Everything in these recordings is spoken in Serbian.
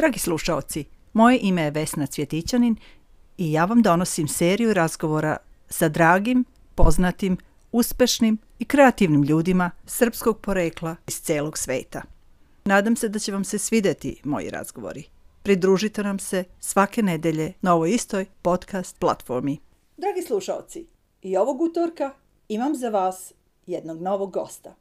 Dragi slušaoci, moje ime je Vesna Cvjetićanin i ja vam donosim seriju razgovora sa dragim, poznatim, uspešnim i kreativnim ljudima srpskog porekla iz celog sveta. Nadam se da će vam se svideti moji razgovori. Pridružite nam se svake nedelje na ovoj istoj podcast platformi. Dragi slušaoci, i ovog utorka imam za vas jednog novog gosta.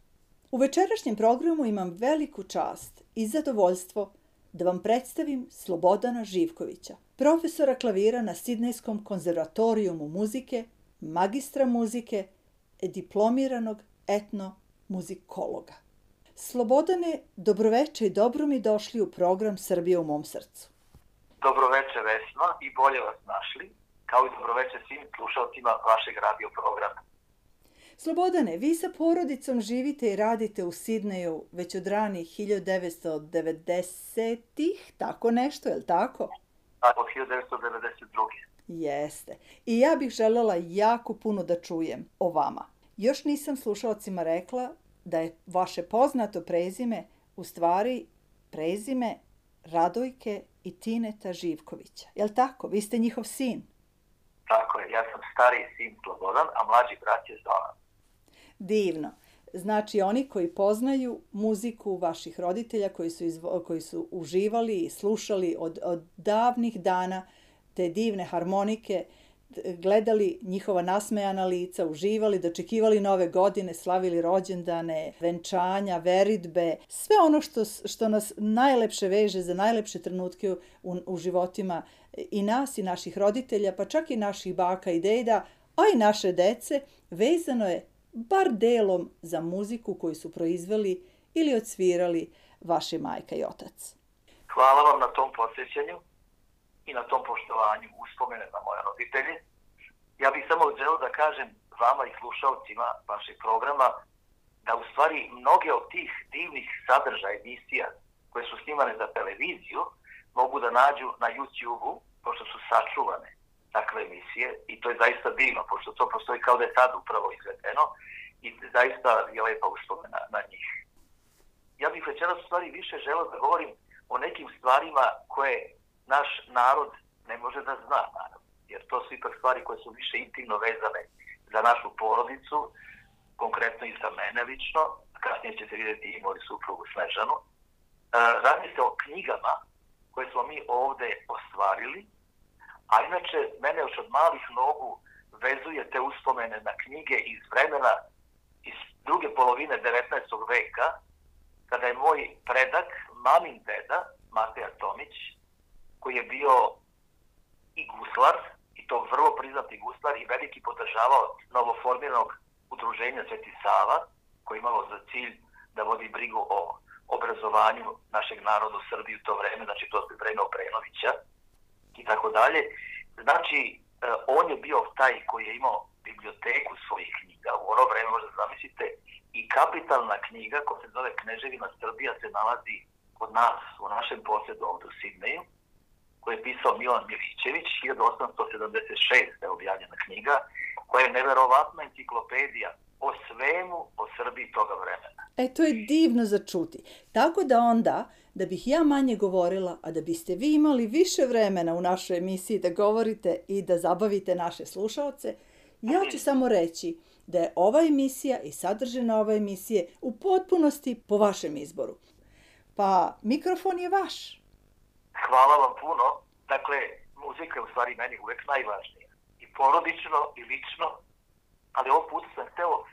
U večerašnjem programu imam veliku čast i zadovoljstvo da vam predstavim Slobodana Živkovića, profesora klavira na Sidnejskom konzervatorijumu muzike, magistra muzike, diplomiranog etno-muzikologa. Slobodane, dobroveče i dobro mi došli u program Srbije u mom srcu. Dobroveče Vesno i bolje vas našli, kao i dobroveče svim slušalcima vašeg radio programa. Slobodane, vi sa porodicom živite i radite u Sidneju već od ranih 1990-ih, tako nešto, je li tako? Tako, 1992. Jeste. I ja bih želela jako puno da čujem o vama. Još nisam slušalcima rekla da je vaše poznato prezime u stvari prezime Radojke i Tineta Živkovića. Je li tako? Vi ste njihov sin. Tako je, ja sam stariji sin Slobodan, a mlađi brat je Zoran. Divno. Znači, oni koji poznaju muziku vaših roditelja, koji su, izvo, koji su uživali i slušali od, od davnih dana te divne harmonike, gledali njihova nasmejana lica, uživali, dočekivali nove godine, slavili rođendane, venčanja, veritbe, sve ono što, što nas najlepše veže za najlepše trenutke u, u životima i nas i naših roditelja, pa čak i naših baka i deda, a i naše dece, vezano je bar delom za muziku koju su proizveli ili odsvirali vaše majka i otac. Hvala vam na tom posjećanju i na tom poštovanju uspomene na moje roditelje. Ja bih samo želeo da kažem vama i slušalcima vašeg programa da u stvari mnoge od tih divnih sadržaja emisija koje su snimane za televiziju mogu da nađu na YouTube-u, pošto su sačuvane takve emisije i to je zaista divno, pošto to postoji kao da je sad upravo izvedeno i zaista je lepa uspomena na njih. Ja bih večeras u stvari više želeo da govorim o nekim stvarima koje naš narod ne može da zna, naravno, jer to su ipak stvari koje su više intimno vezane za našu porodicu, konkretno i za mene lično, kasnije ćete vidjeti i moju suprugu Snežanu. E, radi se o knjigama koje smo mi ovde ostvarili, A inače, mene još od malih nogu vezuje te uspomene na knjige iz vremena iz druge polovine 19. veka, kada je moj predak, mamin deda, Mateja Tomić, koji je bio i guslar, i to vrlo priznati guslar i veliki podržavao novoformiranog udruženja Sveti Sava, koji je imalo za cilj da vodi brigu o obrazovanju našeg naroda u Srbiji u to vreme, znači to je vreme Obrenovića, i tako dalje. Znači, e, on je bio taj koji je imao biblioteku svojih knjiga. U ono vreme možda zamislite i kapitalna knjiga koja se zove Kneževina Srbija se nalazi kod nas u našem posjedu ovdje u Sidneju koje je pisao Milan Milićević 1876. je objavljena knjiga koja je neverovatna enciklopedija o svemu o Srbiji toga vremena. E, to je divno za čuti. Tako da onda, da bih ja manje govorila, a da biste vi imali više vremena u našoj emisiji da govorite i da zabavite naše slušalce, ja ću samo reći da je ova emisija i sadržina ove emisije u potpunosti po vašem izboru. Pa, mikrofon je vaš. Hvala vam puno. Dakle, muzika je u stvari meni uvek najvažnija. I porodično, i lično. Ali ovog puta sam hteo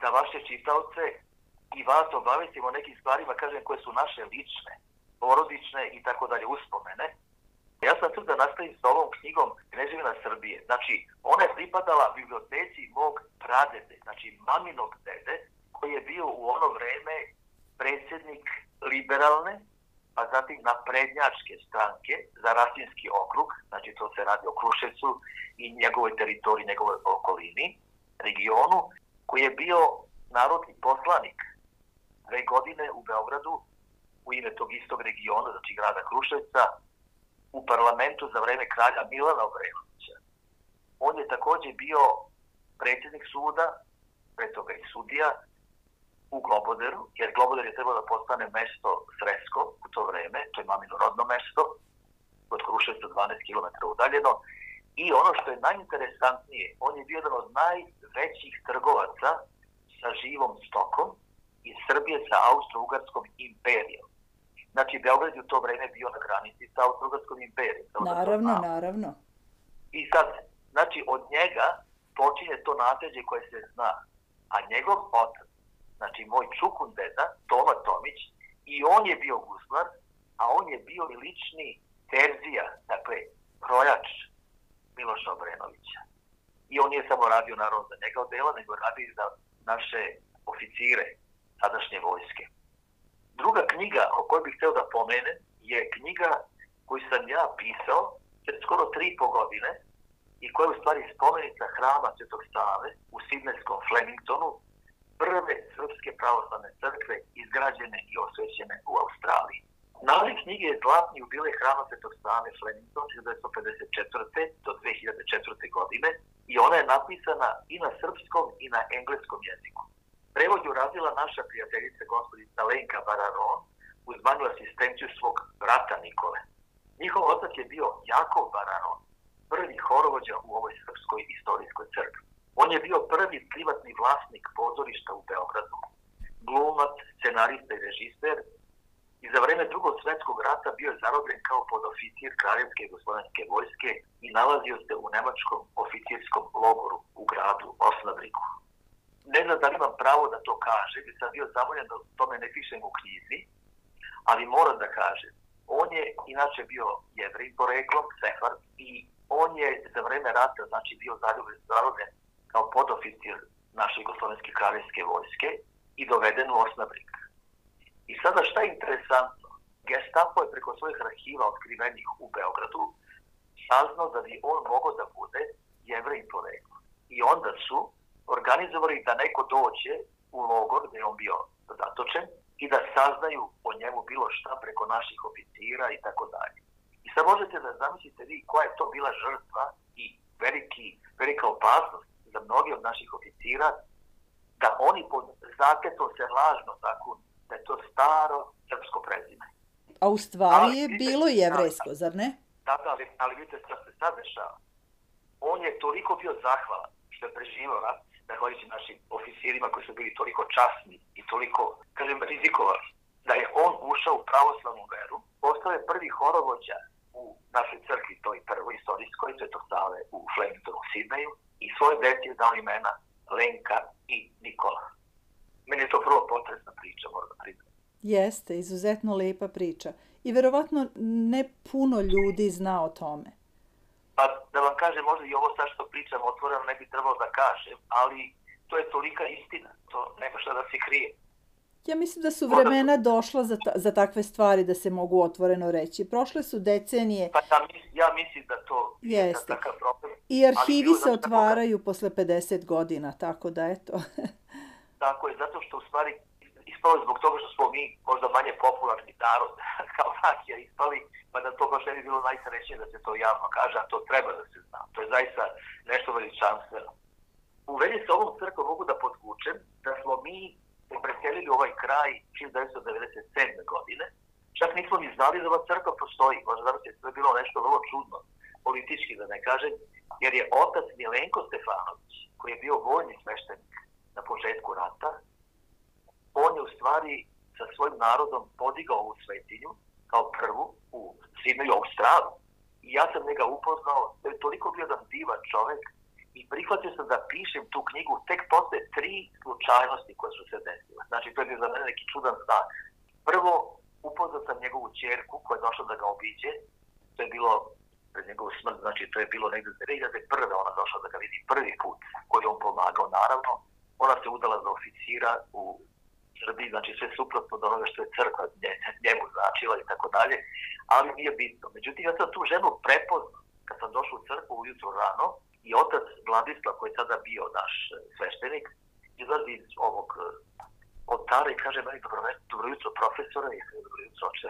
da vaše čitavce i vas obavestim o nekim stvarima, kažem, koje su naše lične, porodične i tako dalje uspomene. Ja sam tu da nastavim s ovom knjigom Kneževina Srbije. Znači, ona je pripadala biblioteci mog pradede, znači maminog dede, koji je bio u ono vreme predsjednik liberalne, a zatim naprednjačke stranke za Rasinski okrug, znači to se radi o Kruševcu i njegovoj teritoriji, njegovoj okolini, regionu, koji je bio narodni poslanik dve godine u Beogradu u ime tog istog regiona, znači grada Kruševca, u parlamentu za vreme kralja Milana Obrenovića. On je takođe bio predsjednik suda, pre toga i sudija, u Globoderu, jer Globoder je trebao da postane mesto Sresko u to vreme, to je mamino rodno mesto, od Kruševca 12 km udaljeno. I ono što je najinteresantnije, on je bio jedan od najvećih trgovaca sa živom stokom iz Srbije sa Austro-Ugarskom imperijom. Znači, Beograd je u to vreme bio na granici sa Austro-Ugarskom imperijom. Naravno, naravno. I sad, znači, od njega počinje to nateđe koje se zna. A njegov otac, znači moj čukun deda, Toma Tomić, i on je bio guslar, a on je bio i lični terzija, dakle, krojač Miloša Obrenovića. I on nije samo radio naravno za njega odela, nego radio i za naše oficire sadašnje vojske. Druga knjiga o kojoj bih hteo da pomene je knjiga koju sam ja pisao pred skoro tri po godine i koja je u stvari spomenica hrama Svetog Save u Sidneskom Flemingtonu, prve srpske pravoslavne crkve izgrađene i osvećene u Australiji. Naziv knjige je Zlatni jubilej hrama Svetog Save Flemington 1954. do 2004. godine i ona je napisana i na srpskom i na engleskom jeziku. Prevod je uradila naša prijateljica gospodica Lenka Bararon uz manju asistenciju svog brata Nikole. Njihov otac je bio Jakov Bararon, prvi horovođa u ovoj srpskoj istorijskoj crkvi. On je bio prvi privatni vlasnik pozorišta u Beogradu, glumac, scenarista i režiser i za vreme drugog svetskog rata bio je zarobljen kao podoficir Kraljevske gospodanske vojske i nalazio se u nemačkom oficirskom logoru u gradu Osnabriku. Ne znam da li imam pravo da to kažem, jer sam bio zamoljen da tome ne pišem u knjizi, ali moram da kažem, on je inače bio jevrej poreklom, sefard, i on je za vreme rata znači bio zarobljen kao podoficir naše Jugoslovenske kraljevske vojske i doveden u Osnabrik. I sada šta je interesantno? Gestapo je preko svojih arhiva otkrivenih u Beogradu saznao da bi on mogao da bude jevrej porekla. I onda su organizovali da neko dođe u logor gde je on bio zatočen i da saznaju o njemu bilo šta preko naših oficira i tako dalje. I sad možete da zamislite vi koja je to bila žrtva i veliki, velika opasnost za mnogi od naših oficira da oni pod zaketom se lažno tako da je to staro srpsko prezime. A u stvari je bilo jevrejsko, zar ne? Da, da, ali, ali vidite što se sad dešava. On je toliko bio zahvalan što je preživao rat, zahvaljujući našim oficirima koji su bili toliko časni i toliko, kažem, rizikovali, da je on ušao u pravoslavnu veru, postao je prvi horovođa u našoj crkvi, toj prvoj istorijskoj, Svetog Save u Flemingtonu, Sidneju, i svoje deci je dao imena Lenka i Nikola. Meni je to prvo potresna priča, moram da priznam. Jeste, izuzetno lepa priča. I verovatno ne puno ljudi zna o tome. Pa da vam kažem, možda i ovo sad što pričam otvoreno ne bi trebalo da kažem, ali to je tolika istina, to nema šta da se krije. Ja mislim da su vremena došla za, ta, za takve stvari da se mogu otvoreno reći. Prošle su decenije. Pa ja, ja mislim da to Jeste. je takav problem. I arhivi se otvaraju posle 50 godina, tako da eto. tako je, zato što u stvari ispalo zbog toga što smo mi možda manje popularni narod kao nacija ispali, pa da to baš ne bi bilo najsrećnije da se to javno kaže, a to treba da se zna. To je zaista nešto veličanstveno. U vezi sa ovom crkvom mogu da podvučem da smo mi se preselili ovaj kraj 1997. godine. Čak nismo ni znali da ova crkva postoji. Možda da je to bilo nešto vrlo čudno, politički da ne kažem, jer je otac Milenko Stefanović, koji je bio vojni smeštenik na početku rata, on je u stvari sa svojim narodom podigao ovu svetinju kao prvu u Sidneju Australu. I ja sam njega upoznao, da je toliko bio jedan divan čovek i prihvatio sam da pišem tu knjigu tek posle tri slučajnosti koje su se desile. Znači, to je bio za mene neki čudan znak. Prvo, upoznao sam njegovu čerku koja je došla da ga obiđe. To je bilo pred njegovu smrt, znači to je bilo negde 2001. ona došla da ga vidi prvi put koji je on pomagao. Naravno, ona se udala za oficira u Srbiji, znači sve suprotno od onoga što je crkva njemu značila i tako dalje, ali nije bitno. Međutim, ja sam tu ženu prepoznao kad sam došao u crkvu ujutro rano i otac Vladislav, koji je tada bio naš e, sveštenik, izlazi iz ovog e, oltara i kaže meni dobro, dobro jutro profesora i dobro jutro oče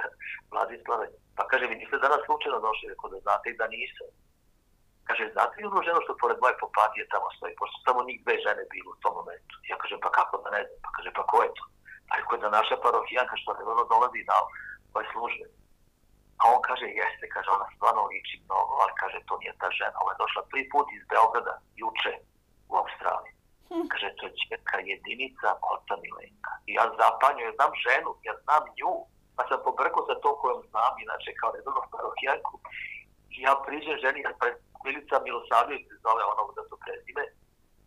Vladislave. Pa kaže, vi niste danas slučajno došli, rekao da znate i da nisam. Kaže, znate li ono ženo što pored moje popadije tamo stoji, pošto samo njih dve žene bilo u tom momentu. Ja kažem, pa kako da ne znam? Pa kaže, pa ko je to? Rekao da naša parohijanka što redovno dolazi na ove službe. A on kaže, jeste, kaže, ona stvarno liči mnogo, ali kaže, to nije ta žena. Ona je došla prvi put iz Beograda, juče, u Australiji. Hm. Kaže, to je četka jedinica oca Milenka. I ja zapanju, ja znam ženu, ja znam nju, pa sam pobrkao sa to kojom znam, inače, kao redovno parohijanku. I ja priđem ženi, ja pred Milica Milosavljević se zove ono da to prezime,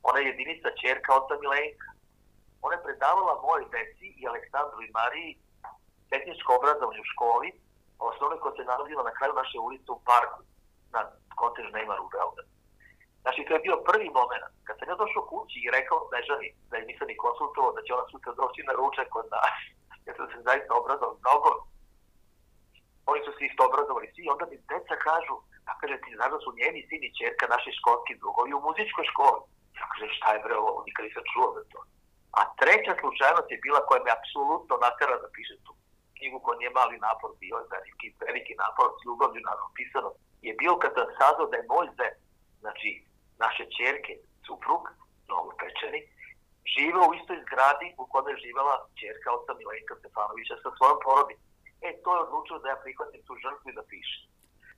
ona je jedinica čerka oca Milenka. Ona je predavala moje deci i Aleksandru i Mariji tehničko obrazovanje u školi, osnovne koja se nalazila na kraju naše ulice u parku, na kotež Neymar u Beogradu. Znači, to je bio prvi moment. Kad sam ja došao kući i rekao Snežani, da je nisam ni konsultovao, da će ona sutra doći na ručak kod nas, jer sam se zaista obrazovao mnogo, oni su se isto obrazovali svi, onda mi deca kažu, pa kaže ti znaš da su njeni sin i čerka naši školski drugovi u muzičkoj školi. Ja kaže, šta je bre ovo, nikad nisam čuo za to. A treća slučajnost je bila koja me apsolutno natera da piše tu knjigu koja nije mali napor bio, veliki, veliki napor, s ljubavlju napisano, je bio kad sam saznao da je moj zem, znači naše čerke, suprug, novo pečeni, žive u istoj zgradi u kojoj je živela čerka oca Milenka Stefanovića sa svojom porodicom. E, to je odlučio da ja prihvatim tu žrtvu i da pišem.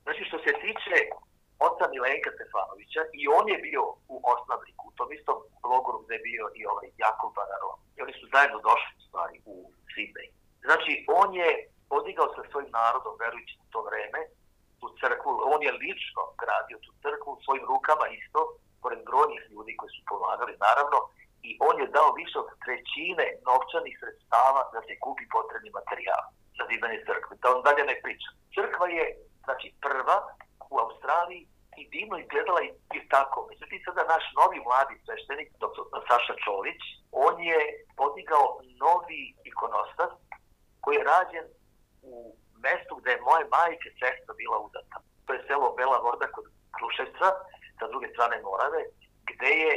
Znači, što se tiče oca Milenka Stefanovića, i on je bio u Osnabriku, u tom istom logoru gde je bio i ovaj Jakov Banaro. I oni su zajedno došli stvari u Sidney. Znači, on je podigao sa svojim narodom, verujući u to vreme, tu crkvu, on je lično gradio tu crkvu svojim rukama isto, pored brojnih ljudi koji su pomagali, naravno, i on je dao više od trećine novčanih sredstava da se kupi potrebni materijal za zidanje crkve. Da on dalje ne priča. Crkva je, znači, prva u Australiji i divno izgledala i tako. Međutim, sada naš novi mladi sveštenik, dr. Saša Čolić, on je podigao novi ikonostas koji je rađen u mestu gde je moje majke sestra bila udata. To je selo Bela Vorda kod Kruševca, sa druge strane Morave, gde je,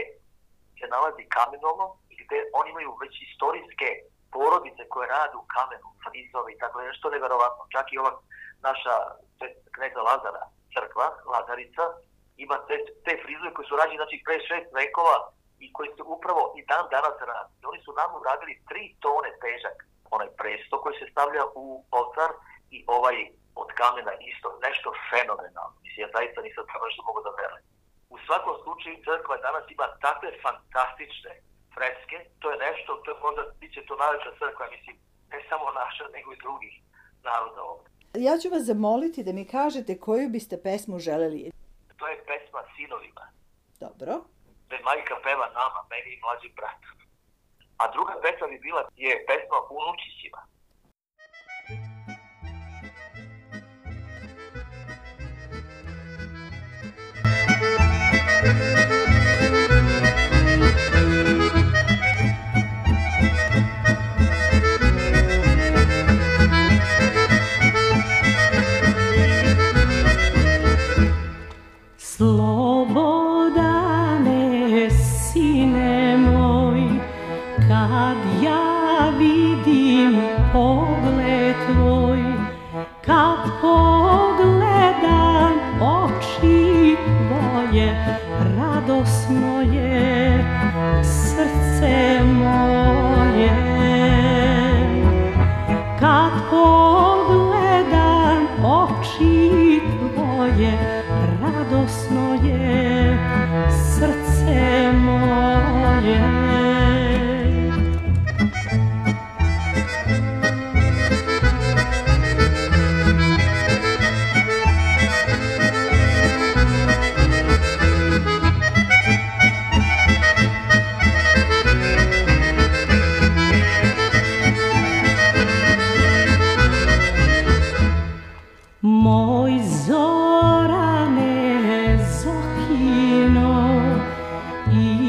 se nalazi kamenolom i gde oni imaju već istorijske porodice koje rade u kamenu, frizove i tako nešto neverovatno. Čak i ova naša kneza Lazara, crkva, Lazarica, ima te, te frizove koje su rađene znači, pre šest vekova i koji se upravo i dan danas radi. Oni su nam uradili tri tone težak onaj presto koji se stavlja u oltar i ovaj od kamena isto, nešto fenomenalno. Mislim, ja zaista nisam tamo što mogu da verujem. U svakom slučaju crkva danas ima takve fantastične freske, to je nešto, to je možda, bit će to najveća crkva, mislim, ne samo naša, nego i drugih naroda ovde. Ja ću vas zamoliti da mi kažete koju biste pesmu želeli. To je pesma Sinovima. Dobro. Da majka peva nama, meni i mlađim bratom. A druga pesma bi bila je pesma Unučićima. Oh.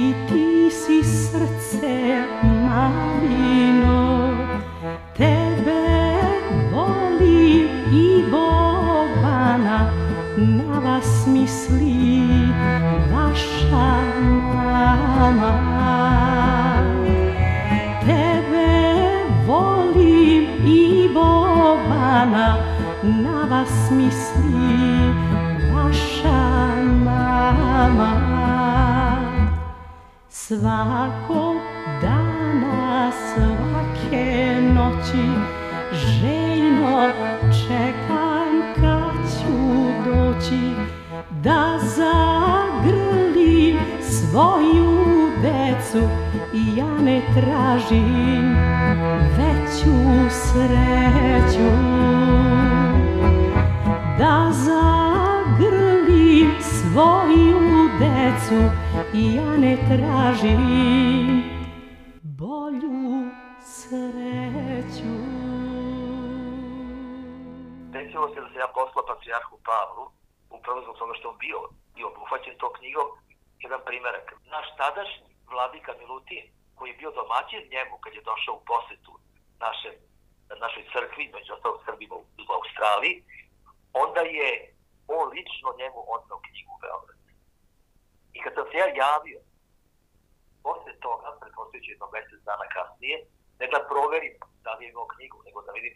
I ti si srce Marino, tebe volim i Bobana, na vas misli vaša mama. Volim i Bobana, na vas misli vaša mama. Svakog dana, svake noći željno čekam kad ću doći da zagrlim svoju decu i ja ne tražim veću sreću. Da zagrlim svoju decu i ja ne tražim bolju sreću. Desilo se da se ja posla patrijarhu Pavlu, upravo zbog toga što on bio i obuhvaćen to knjigom, jedan primjerak. Naš tadašnji vladika Milutin, koji je bio domaćin njemu kad je došao u posetu naše, našoj crkvi, među ostalog Srbima u, u Australiji, onda je on lično njemu odnao knjigu u Beograd. I kad sam se ja javio, posle toga, pretpostavljući jedno mesec dana kasnije, ne da proverim da li je imao knjigu, nego da vidim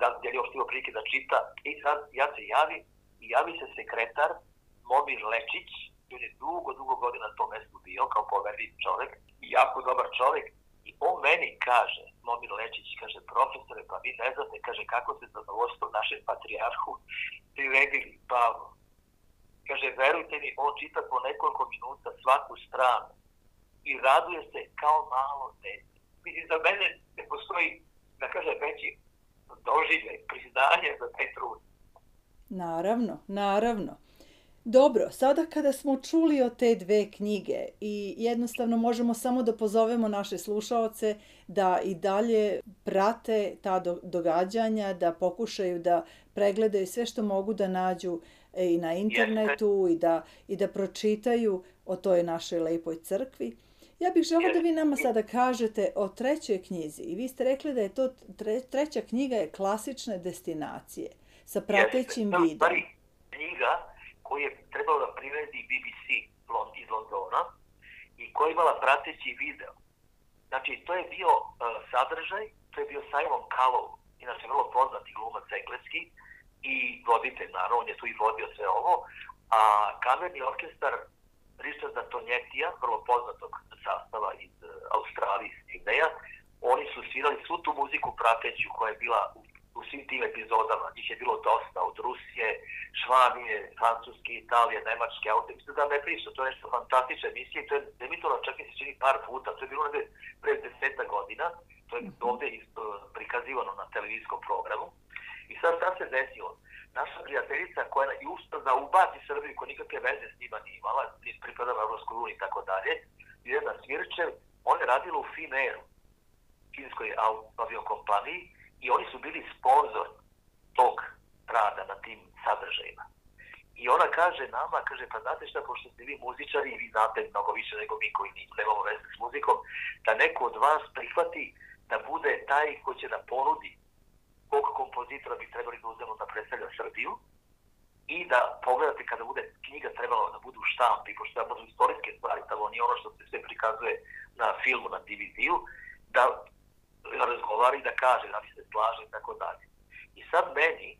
da, da li je oštio prilike da čita. I sad ja se javim i javi se sekretar Momir Lečić, on je dugo, dugo godina na tom mestu bio kao poverljiv čovek i jako dobar čovek. I on meni kaže, Momir Lečić, kaže, profesore, pa vi ne znate, kaže, kako se zadovoljstvo našem patrijarhu priredili Pavlo. Kaže, verujte mi, on čita po nekoliko minuta svaku stranu i raduje se kao malo dete. Mislim, za mene ne postoji, da kaže, veći doživljaj, priznanje za taj trud. Naravno, naravno. Dobro, sada kada smo čuli o te dve knjige i jednostavno možemo samo da pozovemo naše slušaoce da i dalje prate ta do događanja, da pokušaju da pregledaju sve što mogu da nađu i na internetu i da, i da pročitaju o toj našoj lepoj crkvi. Ja bih žela da vi nama sada kažete o trećoj knjizi i vi ste rekli da je to tre, treća knjiga je klasične destinacije sa pratećim videom. Knjiga koji je trebalo da privedi BBC iz Londona i koja je imala prateći video. Znači, to je bio uh, sadržaj, to je bio Simon Cowell, inače vrlo poznati glumac engleski i voditelj, naravno, on je tu i vodio sve ovo, a kamerni orkestar Richarda Tonjetija, vrlo poznatog sastava iz uh, Australije, Sidneja, oni su svirali svu tu muziku prateću koja je bila u u svim tim epizodama, njih je bilo dosta, od Rusije, Švanije, Francuske, Italije, Nemačke, Austrije, mislim da ne priča, to je nešto fantastična emisija i to je emitovano čak i se čini par puta, to je bilo negde pre deseta godina, to je ovde prikazivano na televizijskom programu. I sad šta se desilo? Naša prijateljica koja je uspela da ubaci Srbiju, koja nikakve veze s njima nije imala, pripadala Evropskoj uniji i tako dalje, jedna Svirčev, ona je radila u Finairu, kineskoj aviokompaniji, i oni su bili sponsor tog rada na tim sadržajima. I ona kaže nama, kaže, pa znate šta, pošto ste vi muzičari i vi znate mnogo više nego mi koji nemamo veze s muzikom, da neko od vas prihvati da bude taj ko će da ponudi kog kompozitora bi trebali da uzmemo da predstavlja Srbiju i da pogledate kada bude knjiga trebalo da budu štampi, pošto da budu istorijske stvari, tamo nije ono što se sve prikazuje na filmu, na DVD-u, da razgovara i da kaže da li se slaže i tako dalje. I sad meni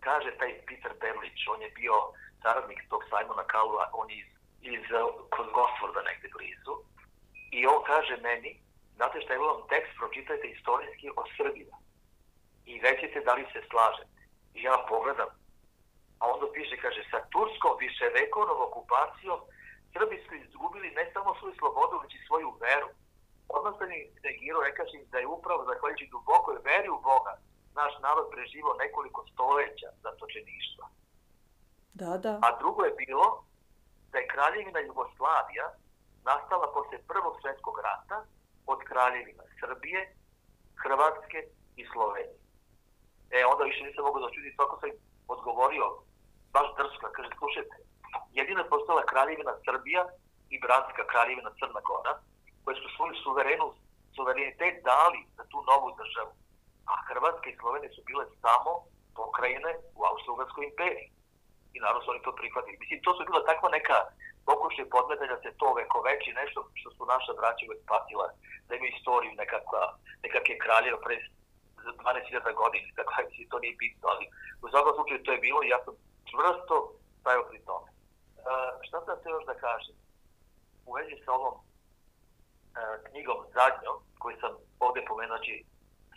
kaže taj Peter Berlić, on je bio saradnik tog Simona Kalua, on je iz, iz kod Gosforda negde blizu, i on kaže meni, znate šta je vam tekst, pročitajte istorijski o Srbima i recite da li se slažete. I ja pogledam, a onda piše, kaže, sa turskom viševekovnom okupacijom Srbi su izgubili ne samo svoju slobodu, već i svoju veru odmah sam im negirao, rekaš im da je upravo zahvaljujući dubokoj veri u Boga naš narod preživao nekoliko stoleća zatočeništva. Da, da. A drugo je bilo da je kraljevina Jugoslavija nastala posle Prvog svetskog rata od kraljevina Srbije, Hrvatske i Slovenije. E, onda više nisam mogu da čuti, tako sam odgovorio, baš drsko, kaže, slušajte, jedina je postala kraljevina Srbija i bratska kraljevina Crna Gora, koje su svoju suverenu, suverenitet dali za tu novu državu. A Hrvatska i Slovenija su bile samo pokrajine u Austro-Ugarskoj imperiji. I naravno su oni to prihvatili. Mislim, to su bila takva neka pokušaj podmetalja se to veko veći, nešto što su naša braća uvek patila, da imaju istoriju nekakva, nekakve kraljeva pre 12.000 godina, tako da to nije bitno, ali u svakom slučaju to je bilo i ja sam čvrsto stajao pri tome. Uh, šta sam te još da kažem? U vezi sa ovom knjigom zadnjom, koju sam ovde pomenuo, znači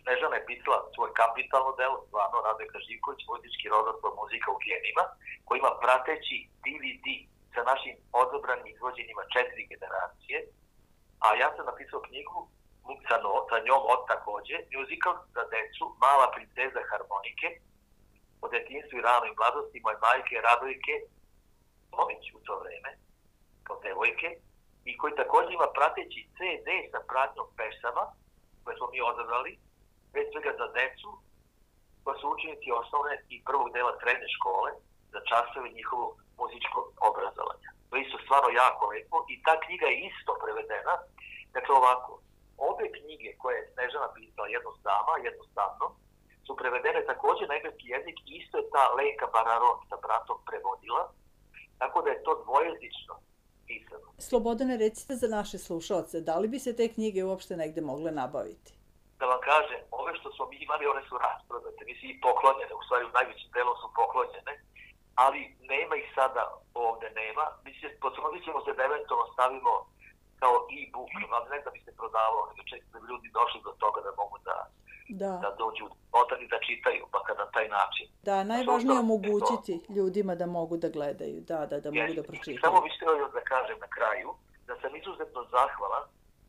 Snežana je pisala svoj kapitalno delo, stvarno Radojka Živković, muzički rodoslov muzika u genima, koji ima prateći DVD sa našim odobranim izvođenjima četiri generacije, a ja sam napisao knjigu sa, no, sa njom od takođe, musical za decu, Mala princeza harmonike, o detinstvu i ranoj mladosti moje majke Radojke Tomić u to vreme, kao devojke, i koji takođe ima prateći CD sa pratnjom pesama, koje smo mi odabrali, pre svega za decu, koja su učenici osnovne i prvog dela srednje škole, za časove njihovog muzičkog obrazovanja. To je isto stvarno jako lepo i ta knjiga je isto prevedena. Dakle, ovako, obe knjige koje je Snežana pisala jednostavno, jednostavno, su prevedene takođe na engleski jezik i isto je ta Lenka Bararon sa bratom prevodila, tako da je to dvojezično pisano. Slobodane, recite za naše slušalce, da li bi se te knjige uopšte negde mogle nabaviti? Da vam kažem, ove što smo mi imali, one su rasprodate, mislim i poklonjene, u stvari u najvećem delu su poklonjene, ali nema ih sada ovde, nema. Mislim, potrudit ćemo se da eventualno stavimo kao e-book, ali ne da bi se prodavao, nego čak da bi ljudi došli do toga da mogu da, da. da dođu otan i da čitaju, pa kada taj način. Da, najvažnije je omogućiti ljudima da mogu da gledaju, da, da, da mogu da pročitaju. Samo bih htio još da kažem na kraju, da sam izuzetno zahvalan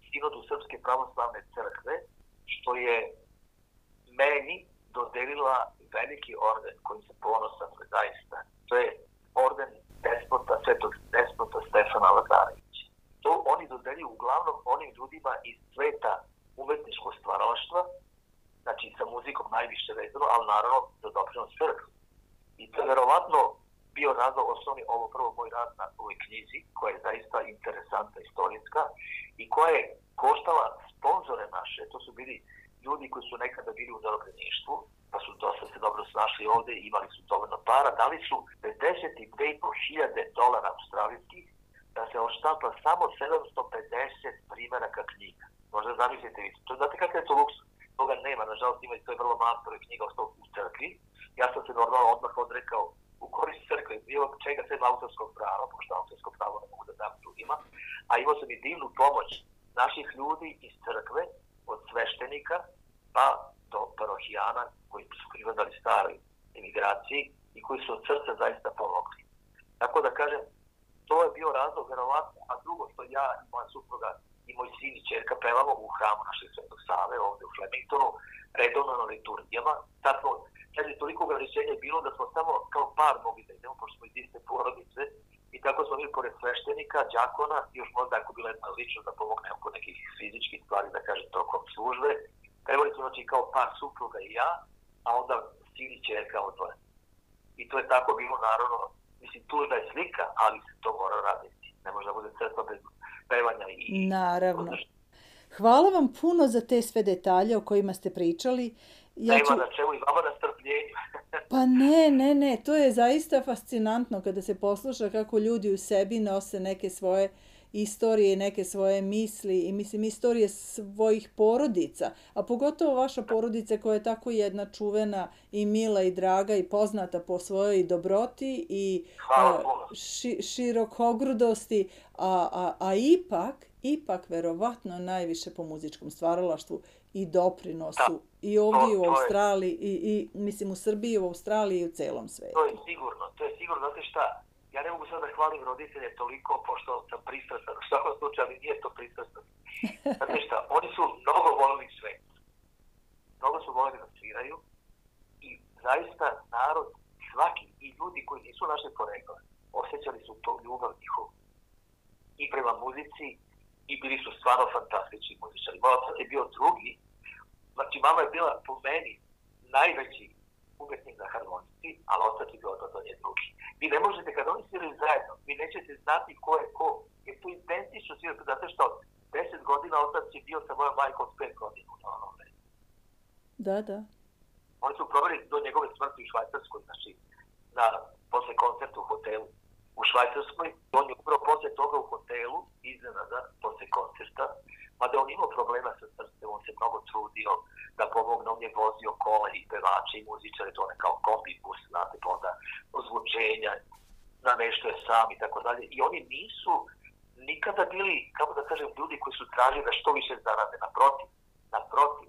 Sinodu Srpske pravoslavne crkve, što je meni dodelila veliki orden kojim se ponosan zaista. To je orden onim ljudima iz sveta umetničkog stvaralaštva, znači sa muzikom najviše vezano, ali naravno za doprinos crkvu. I to je verovatno bio razlog osnovni ovo prvo moj rad na ovoj knjizi, koja je zaista interesantna istorijska i koja je koštala sponzore naše, to su bili ljudi koji su nekada bili u zarobljeništvu, pa su dosta se dobro snašli ovde imali su dovoljno para, dali su 52.000 dolara australijskih da se oštampa samo 750 primjeraka knjiga. Možda zamislite vi, to, znate kakav je to luks? Toga nema, nažalost ima i to je vrlo malo je knjiga ostao u crkvi. Ja sam se normalno odmah odrekao u korist crkve, bilo čega sve autorskog prava, pošto autorskog prava ne mogu da dam drugima, a imao sam i divnu pomoć naših ljudi iz crkve, od sveštenika, pa do parohijana koji su pripadali staroj emigraciji i koji su od srca zaista pomogli. Tako da kažem, to je bio razlog verovatno, a drugo što ja i moja supruga i moj sin i čerka pevamo u hramu naše Svetog Save ovde u Flemingtonu, redovno na liturgijama. Sad smo, kaže, toliko ograničenja bilo da smo samo kao par mogli da idemo, pošto smo iz iste porodice, i tako smo bili pored sveštenika, džakona, još možda ako bilo jedna lično da pomogne oko nekih fizičkih stvari, da kaže tokom službe. Pevali smo znači kao par supruga i ja, a onda sin i čerka odvoje. I to je tako bilo naravno, mislim, tužna je slika, ali se to mora raditi. Ne može da bude crkva bez pevanja i... Naravno. Hvala vam puno za te sve detalje o kojima ste pričali. Ja Nema ću... na čemu i vama na strpljenju. pa ne, ne, ne, to je zaista fascinantno kada se posluša kako ljudi u sebi nose neke svoje istorije, neke svoje misli i mislim istorije svojih porodica, a pogotovo vaša porodica koja je tako jedna čuvena i mila i draga i poznata po svojoj dobroti i a, ši, širokogrudosti, a, a, a ipak, ipak verovatno najviše po muzičkom stvaralaštvu i doprinosu da. i ovdje to, u Australiji i, i mislim u Srbiji, u Australiji i u celom svetu. To je sigurno, to je sigurno, znate šta, ja ne mogu sad da hvalim roditelje toliko pošto sam pristrasan, u svakom slučaju, ali nije to pristrasan. Znate šta, oni su mnogo volili svet. Mnogo su volili da sviraju i zaista narod, svaki i ljudi koji nisu naše porekle, osjećali su to ljubav njihovu. I prema muzici, i bili su stvarno fantastični muzičari. Moj otac je bio drugi, znači mama je bila po meni najveći umetnik na harmonici, ali otac je bio to, to je drugi. Vi ne možete, kada oni sviraju zajedno, vi nećete znati ko je ko, jer to identično sviraju, zato što 10 godina otac je bio sa mojom majkom od 5 godina na onom Da, da. Oni su proveli do njegove smrti u Švajcarskoj, znači, na, posle koncerta u hotelu u Švajcarskoj. On je upravo posle toga u hotelu, iznenada, posle koncerta, mada on imao problema sa srcem, on se mnogo trudio da pomogne, on je vozio kola i pevače i muzičare, to je kao kombi bus, znate, pa onda ozvučenja, na nešto je sam i tako dalje. I oni nisu nikada bili, kako da kažem, ljudi koji su tražili da što više zarade, naprotiv, naprotiv.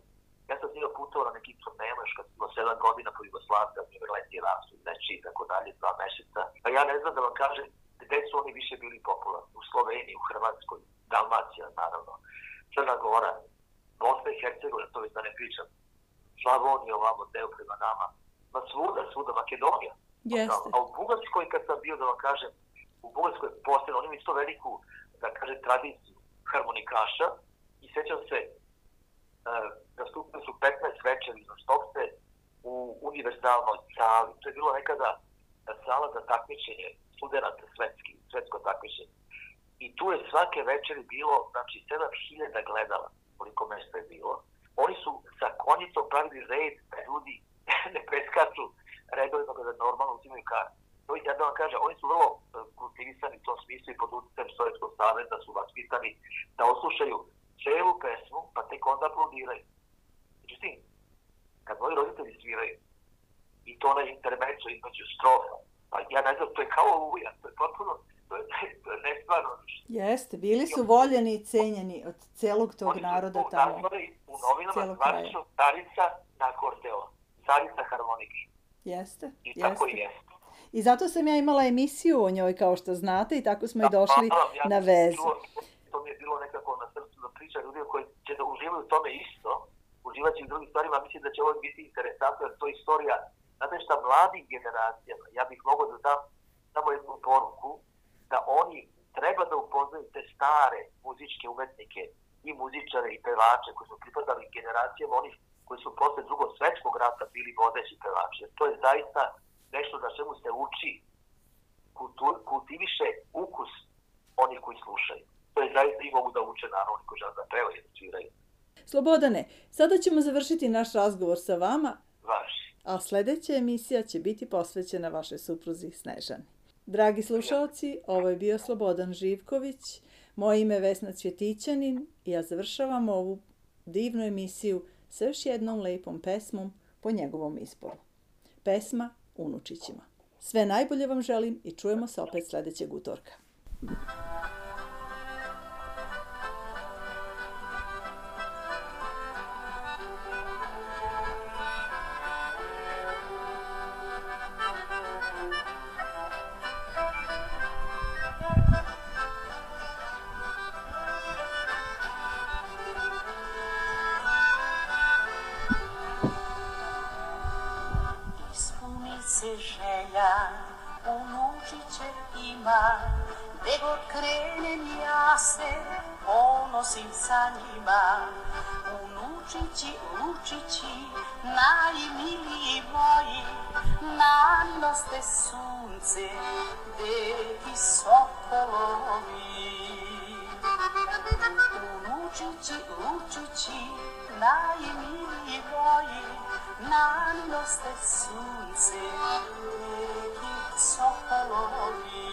Ja sam njega putovao na nekim turnema još kad smo sedam godina po Jugoslaviji, mi leti rastu, neči i tako dalje, dva meseca. A ja ne znam da vam kažem gde su oni više bili popularni. U Sloveniji, u Hrvatskoj, Dalmacija, naravno, Crna Gora, Bosna i Hercegovina, to već da ne pričam, Slavonija, ovamo, deo prema nama, ma svuda, svuda, Makedonija. Jeste. A u Bugarskoj, kad sam bio, da vam kažem, u Bugarskoj posebno, oni imaju isto veliku, da kažem, tradiciju harmonikaša i sećam se, uh, nastupili su 15 večeri za stopce u univerzalnoj sali. To je bilo nekada sala za takmičenje studenta svetski, svetsko takmičenje. I tu je svake večeri bilo, znači, 7000 gledala, koliko mesta je bilo. Oni su sa konjicom pravili red da ljudi ne preskaču redovima kada normalno uzimaju karte. To ja da vam kažem, oni su vrlo e, kultivisani u tom smislu i pod utjecajem Sovjetskog saveza su vaspitani da oslušaju celu pesmu, pa tek onda aplaudiraju. Međutim, kad moji roditelji sviraju, i to na intermecu između strofa, pa ja ne znam, to je kao uja, to je potpuno, to je, to je nestvarno ništa. Jeste, bili su voljeni i cenjeni od celog tog Oni su naroda tamo. nazvali U novinama zvanično starica na akordeon, starica harmonike. Jeste, I tako i jeste. jeste. I zato sam ja imala emisiju o njoj, kao što znate, i tako smo i došli Hvala vam, ja na vezu. čuo, To mi je bilo nekako na srcu da pričam ljudi koji će da uživaju tome isto, uživat u drugim stvarima, mislim da će ovo biti interesantno, jer to je istorija, znate šta, mladim generacijama, ja bih mogao da dam samo jednu poruku, da oni treba da upoznaju te stare muzičke umetnike i muzičare i pevače koji su pripadali generacijama onih koji su posle drugog svetskog rata bili vodeći pevači. To je zaista nešto na čemu se uči, kultur, kultiviše ukus onih koji slušaju. To je zaista i mogu da uče naravno koji žele da pevaju i da sviraju. Slobodane, sada ćemo završiti naš razgovor sa vama, Vaši. a sledeća emisija će biti posvećena vašoj supruzi Snežani. Dragi slušalci, ovo je bio Slobodan Živković, moje ime je Vesna Cvjetićanin i ja završavam ovu divnu emisiju sa još jednom lepom pesmom po njegovom izboru. Pesma Unučićima. Sve najbolje vam želim i čujemo se opet sledećeg utorka. Ispuni krenem ja se ponosim sa njima. Unučići, lučići, najmiliji moji, nanoste sunce, deki sokolovi. Unučići, lučići, najmiliji moji, nanoste sunce, neki sokolovi.